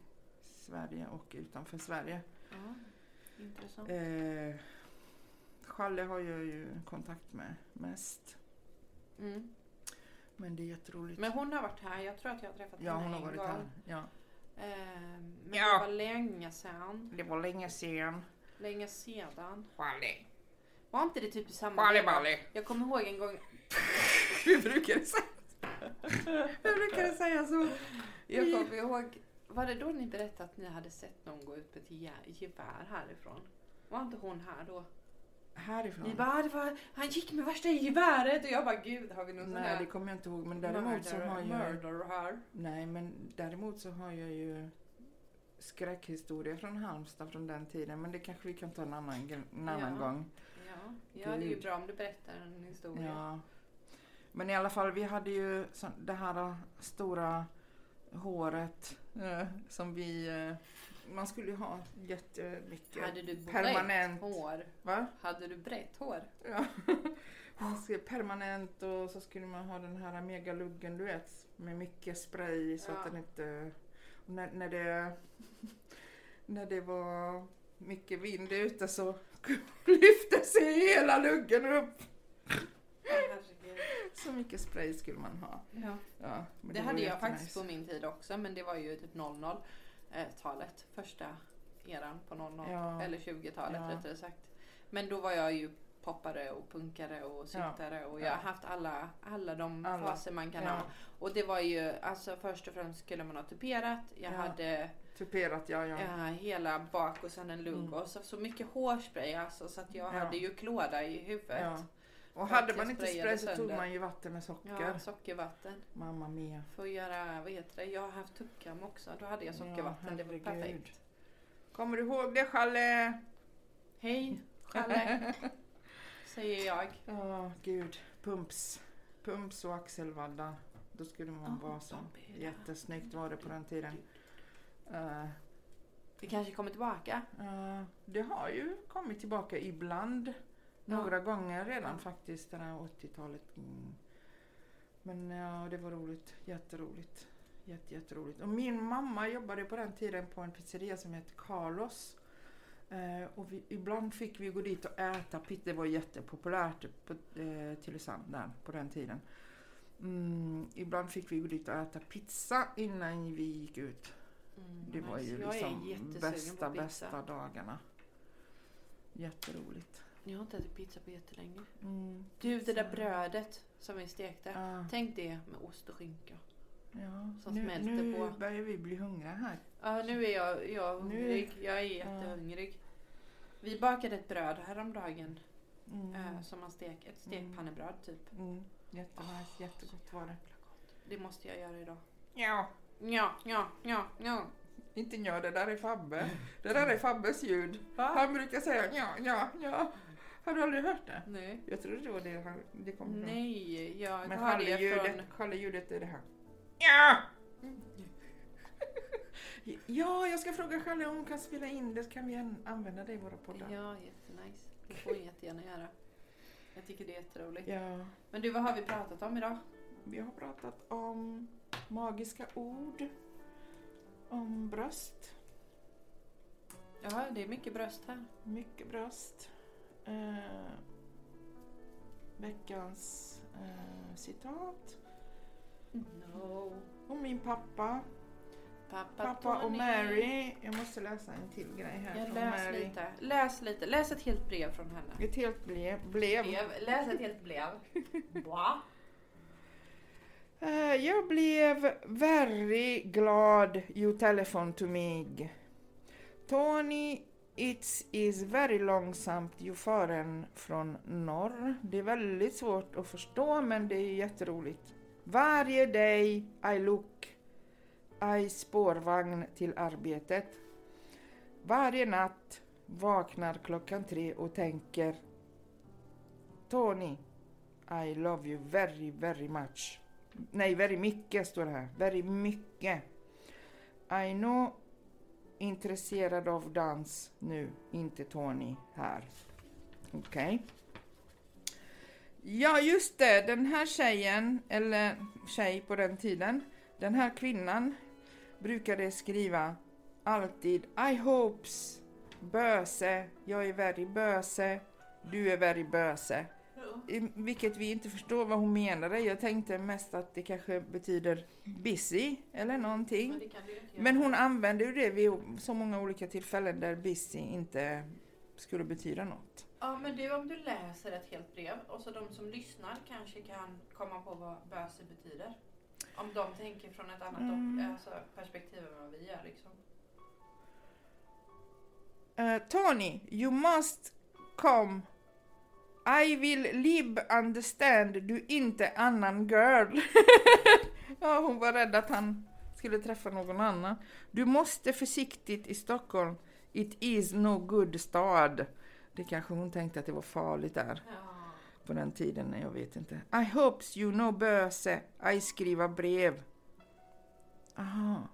Sverige och utanför Sverige. Ja, intressant. Eh, Challe har jag ju kontakt med mest. Mm. Men det är jätteroligt. Men hon har varit här. Jag tror att jag har träffat ja, henne hon har en varit gång. här. Ja. Ehm, men Ja. det var länge sedan. Det var länge sedan. Länge sedan. Challe. Var inte det typ i samma veva? Balle. Jag kommer ihåg en gång. Hur brukar det säga? Hur brukar det säga så? Jag kommer ihåg. Var det då ni berättade att ni hade sett någon gå ut med ett ge- gevär härifrån? Var inte hon här då? Härifrån? Ni bara, "Ah, det var, han gick med värsta geväret och jag bara, gud har vi någon sån Nej, här det kommer jag inte ihåg. Men däremot så har jag... här? Nej, men däremot så har jag ju skräckhistorier från Halmstad från den tiden. Men det kanske vi kan ta en annan, en annan Ja. gång. Ja, ja det är ju bra om du berättar en historia. Ja. Men i alla fall, vi hade ju så, det här stora håret eh, som vi eh, man skulle ju ha jättemycket. Hade du brett Permanent. hår? Va? Hade du brett hår? Ja. Man skulle permanent och så skulle man ha den här megaluggen du vet. Med mycket spray så Ja. att den inte... När, när, det, när det var mycket vind ute så lyfte sig hela luggen upp. Så mycket spray skulle man ha. Ja. Ja, Det, var hade jag faktiskt på min tid också men det var ju typ 00-talet. Första eran på 00 Ja. eller 20-talet Ja. rättare sagt. Men då var jag ju poppare och punkare och syntare och jag Ja. har haft alla, alla de Alla. faser man kan Ja. ha. Och det var ju alltså först och främst skulle man ha tuperat. Jag Ja. hade Tuperat, ja ja. ja, hela bak och sen en lugg Mm. och så, så mycket hårspray alltså så att jag Ja. hade ju klåda i huvudet. Ja. Och hade man inte spray så tog man ju vatten med socker. Ja, sockervatten. Mamma mia. För att göra, vad heter det, jag har haft tuppkam också. Då hade jag sockervatten, det var perfekt. Kommer du ihåg det Challe? Hej, Challe, säger jag. Ja, gud. Pumps. Pumps och axelvaddar. Då skulle man Ja, vara så. Jättesnyggt var det på den tiden. Eh, Det kanske kommer tillbaka. eh, det har ju kommit tillbaka ibland. Några gånger redan faktiskt, det här 80-talet. Mm. Men ja, det var roligt. Jätteroligt. Jätte, jätteroligt. Och min mamma jobbade på den tiden på en pizzeria som heter Carlos. Eh, och vi, ibland fick vi gå dit och äta pizza. Det var jättepopulärt på, eh, till Tylösand på den tiden. Mm, ibland fick vi gå dit och äta pizza innan vi gick ut. Mm, Det var ju jag är liksom bästa, bästa dagarna. Jätteroligt. Jag har inte ätit pizza på jättelänge. Mm, Du, det där brödet som vi stekte. Ja. Tänk det med ost och skinka. Ja, som nu, smälter nu på. börjar vi bli hungriga här. Ja, nu är jag, jag Nu- hungrig. Jag är jättehungrig. Vi bakade ett bröd häromdagen. Mm. eh, som man stek, ett stekpannebröd typ. Mm. Jättenice, jättegott var det. Det måste jag göra idag. Ja, Ja, ja, ja, ja. inte ja, det där är Fabbe. Det där är Fabbes ljud. Va? Han brukar säga ja, ja, ja. Har du aldrig hört det? Nej. Jag trodde det var det han, det kom ifrån. Nej, jag Men har det från... Challe-ljudet är det här. Ja! Ja, jag ska fråga Challe om hon kan spela in det så kan vi an- använda det i våra poddar. Ja, jättenice. Det får hon jättegärna göra. Jag tycker det är jätteroligt. ja. Men du, vad har vi pratat om idag? Vi har pratat om magiska ord, om bröst, Ja, det är mycket bröst här. mycket bröst. Eh, veckans eh, citat. No. Och min pappa. Pappa, Pappa och. Mary. Jag måste läsa en till grej här Jag från läs Mary. lite. Läs lite. Läs ett helt brev från henne. Ett helt brev. brev. Läs ett helt brev. Eh, jag blev very glad you telephone to me. Tony, it is very långsamt you faren från norr. Det är väldigt svårt att förstå men det är jätteroligt. Varje day I look I spårvagn till arbetet. Varje natt vaknar klockan tre och tänker Tony, I love you very, very much. Nej, very mycket står det här. Very mycket. I know intresserad av dans nu, inte Tony här. Okej. Ja, just det. Den här tjejen, eller tjej på den tiden, den här kvinnan brukade skriva alltid I hopes, böse, jag är very böse, du är very böse. Vilket vi inte förstår vad hon menade. Jag tänkte mest att det kanske betyder busy eller någonting. Göra. Men hon använde ju det vid så många olika tillfällen där busy inte skulle betyda något. Ja men du om du läser ett helt brev och så de som lyssnar kanske kan komma på vad böse betyder. Om de tänker från ett annat Mm. alltså, perspektiv än vad vi gör liksom. Eh, Tony, you must come. I will live understand du inte annan girl. ja, hon var rädd att han skulle träffa någon annan. Du måste försiktigt i Stockholm. It is no good stad. Det kanske hon tänkte att det var farligt där Ja. på den tiden, jag vet inte. I hopes you know böse. I skriva brev. Aha.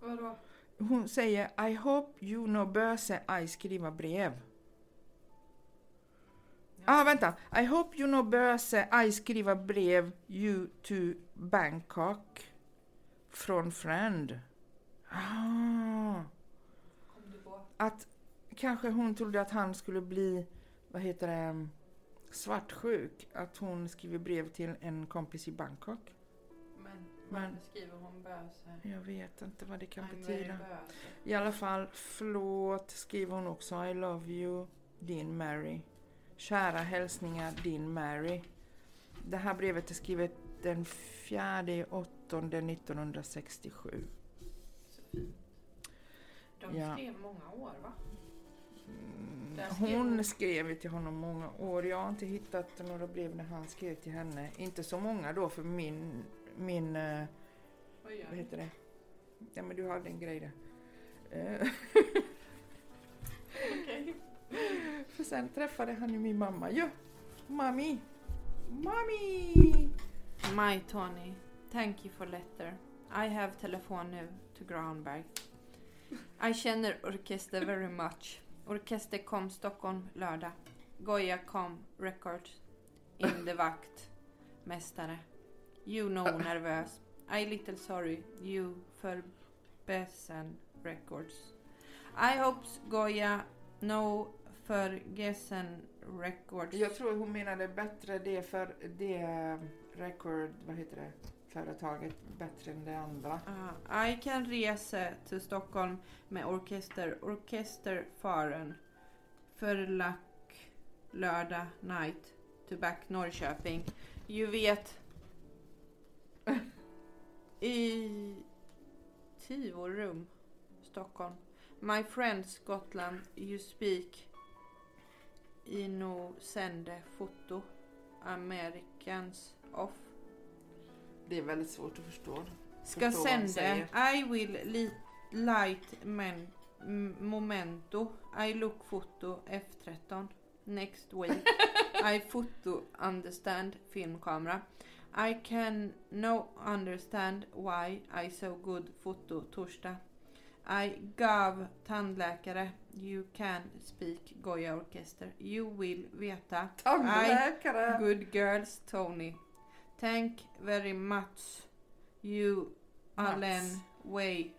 Vadå? hon säger I hope you know böse I skriva brev. Ah, vänta. I hope you know böse I skriva brev you to Bangkok. Från friend. Ah. Att kanske hon trodde att han skulle bli, vad heter det, svartsjuk. Att hon skriver brev till en kompis i Bangkok. Men, Men- skriver hon böse? Jag vet inte vad det kan I'm betyda. I alla fall, förlåt skriver hon också. I love you, din Mary. Kära hälsningar, din Mary. Det här brevet är skrivet den 4 åttonde 1967. Så fint. De Ja. skrev många år va? Mm, Hon skrev ju till honom många år. Jag har inte hittat några brev när han skrev till henne. Inte så många då för min, min eh, Vad heter det? Ja men du hade en grej där. För sen träffade han ju min mamma. ju. mami. Mami! My Tony, thank you for letter. I have telefon nu to Granberg. I känner orkester very much. Orkester kom Stockholm lördag. Goya kom Records. In the vakt. Mästare. You know nervös. I little sorry. You för Bessen Records. I hopes Goya know för Gessen Records. Jag tror hon menade bättre det för det record, vad heter det, företaget bättre än det andra. Ah, I kan resa till Stockholm med orkester. Orkester faren. Förlack lördag night. To back Norrköping. Du vet. I Tivorum, Stockholm. My friends Gotland, you speak. Ino sände foto. Americans off. Det är väldigt svårt att förstå. Ska han sända I will li light men momento I look foto F13 next week I foto understand filmkamera I can no understand why I so good foto torsdag I gav tandläkare You can speak Goya orkester You will veta Tandläkare! Good girls Tony. Thank very much. You. Allen way.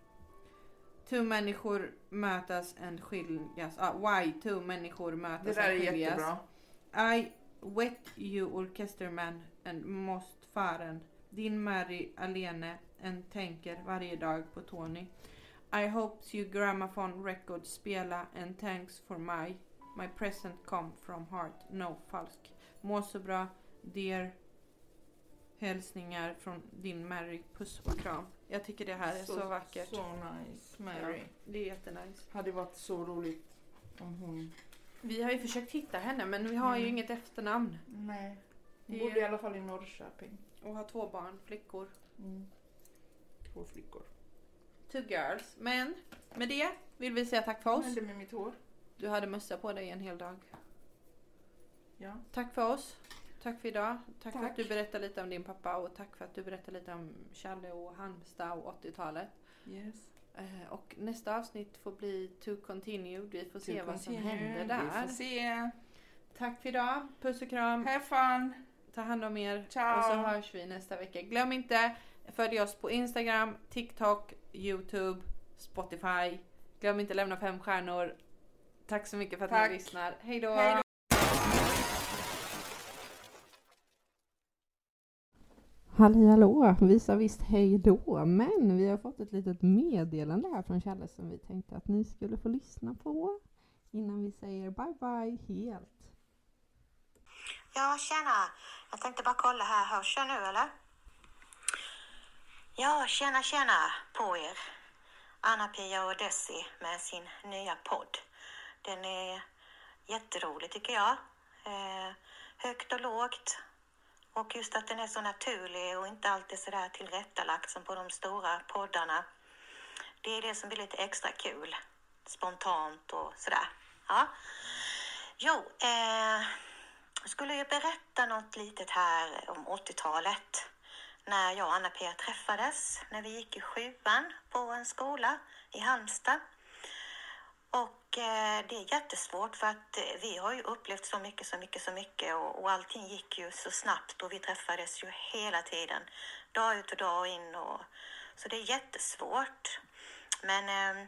Två människor mötas and skiljas. Ah, why two människor Det mötas där and är skiljas. jättebra. I wet you orkesterman and most faren. Din Mary alene and tänker varje dag på Tony. I hopes you gramophone records spela and thanks for my my present come from heart. No falsk. Må så bra. Dear hälsningar från din Mary. Puss och kram. Jag tycker det här är så, vackert. Så nice, Mary. Ja, det är jättenice. Hade varit så roligt om hon... Vi har ju försökt hitta henne men vi har ju Mm. inget efternamn. Nej. Hon Det- bodde i alla fall i Norrköping. Och har två barn, flickor. Mm. Två flickor. Two girls. Men med det vill vi säga tack för Vad oss. hände med mitt hår? Du hade mössa på dig en hel dag. Ja. Tack för oss. Tack för idag. Tack, för Tack. att du berättade lite om din pappa och tack för att du berättade lite om Challe och Halmstad och 80-talet. Yes. Eh, och nästa avsnitt får bli To Continued. Vi får se To vad som continue. händer Vi där. får se. Tack för idag. Puss och kram. Have fun! Ta hand om er. Ciao. Och så hörs vi nästa vecka. Glöm inte följ oss på Instagram, TikTok, Youtube, Spotify. Glöm inte lämna fem stjärnor. Tack så mycket för att Tack. ni lyssnar. Hej då! Halli hallå, vi sa visst hej då, men vi har fått ett litet meddelande här från Challe som vi tänkte att ni skulle få lyssna på innan vi säger bye bye helt. Ja, tjena. Jag tänkte bara kolla här. Hörs jag nu eller? Ja, tjena, tjena på er. Anna-Pia och Desi med sin nya podd. Den är jätterolig tycker jag. Eh, högt och lågt. Och just att den är så naturlig och inte alltid så där tillrättalagt som på de stora poddarna. Det är det som blir lite extra kul. Spontant och sådär. Ja. Jo, eh, jag skulle ju berätta något litet här om 80-talet när jag och Anna-Pia träffades när vi gick i sjuan på en skola i Halmstad. Och eh, det är jättesvårt för att eh, vi har ju upplevt så mycket, så mycket, så mycket och, och allting gick ju så snabbt och vi träffades ju hela tiden, dag ut och dag in och så det är jättesvårt. Men eh,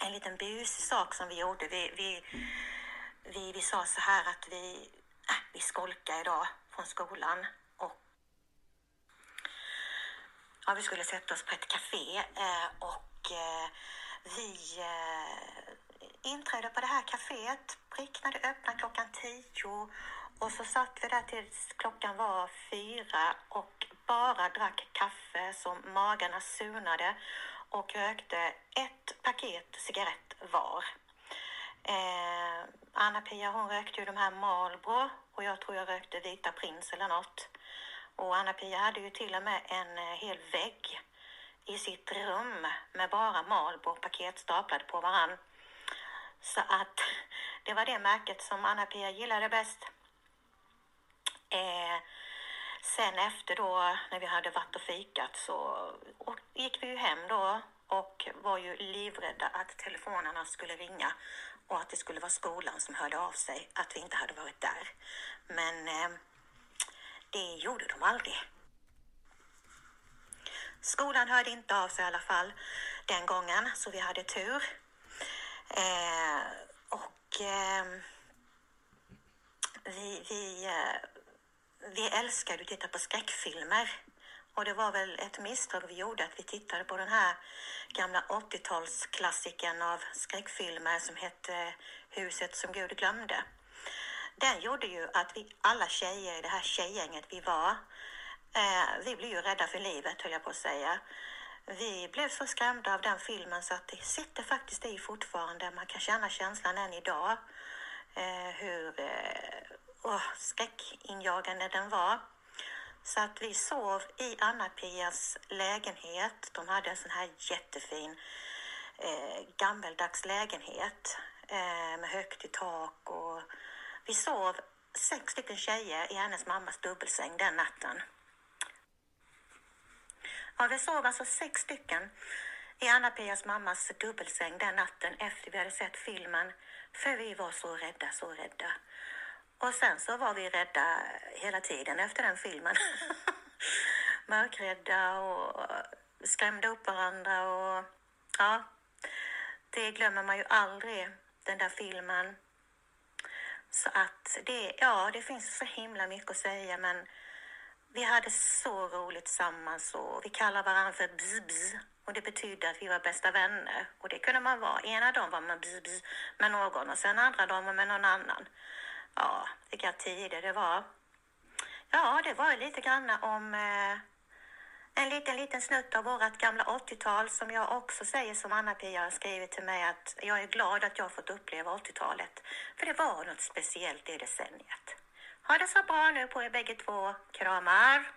en liten busig sak som vi gjorde, vi, vi, vi, vi sa så här att vi, äh, vi skolkar idag från skolan och ja, vi skulle sätta oss på ett café eh, och eh, vi eh, inträdde på det här kaféet, prick när det öppnade klockan tio och så satt vi där tills klockan var fyra och bara drack kaffe som magarna sunade och rökte ett paket cigarett var. Eh, Anna-Pia hon rökte ju de här Marlboro och jag tror jag rökte Vita Prins eller något. Och Anna-Pia hade ju till och med en eh, hel vägg i sitt rum med bara Marlboro-paket staplade på varann. Så att det var det märket som Anna-Pia gillade bäst. Eh, sen efter då när vi hade varit och fikat så gick vi ju hem då och var ju livrädda att telefonerna skulle ringa och att det skulle vara skolan som hörde av sig att vi inte hade varit där. Men eh, det gjorde de aldrig. Skolan hörde inte av sig i alla fall den gången, så vi hade tur. Eh, och eh, vi, vi, eh, vi älskade att titta på skräckfilmer. Och det var väl ett misstag vi gjorde att vi tittade på den här gamla 80-talsklassikern av skräckfilmer som hette Huset som Gud glömde. Den gjorde ju att vi alla tjejer i det här tjejgänget vi var Eh, vi blev ju rädda för livet höll jag på att säga. Vi blev så skrämda av den filmen så att det sitter faktiskt i fortfarande. Man kan känna känslan än idag. Eh, hur eh, oh, skräckinjagande den var. Så att vi sov i Anna-Pias lägenhet. De hade en sån här jättefin eh, gammeldags lägenhet eh, med högt i tak och vi sov sex stycken tjejer i hennes mammas dubbelsäng den natten. Ja, vi sov alltså sex stycken i Anna-Pias mammas dubbelsäng den natten efter vi hade sett filmen. För vi var så rädda, så rädda. Och sen så var vi rädda hela tiden efter den filmen. Mörkrädda och skrämde upp varandra och ja, det glömmer man ju aldrig, den där filmen. Så att det, ja, det finns så himla mycket att säga men vi hade så roligt tillsammans och vi kallade varandra för bzz och det betydde att vi var bästa vänner. Och det kunde man vara. Ena dagen var man bzz med någon och sen andra dagen var man med någon annan. Ja, vilka tider det var. Ja, det var lite grann om eh, en liten, liten snutt av vårt gamla 80-tal som jag också säger som Anna-Pia har skrivit till mig att jag är glad att jag har fått uppleva 80-talet. För det var något speciellt i decenniet. Ha det så bra nu på er bägge två. Kramar!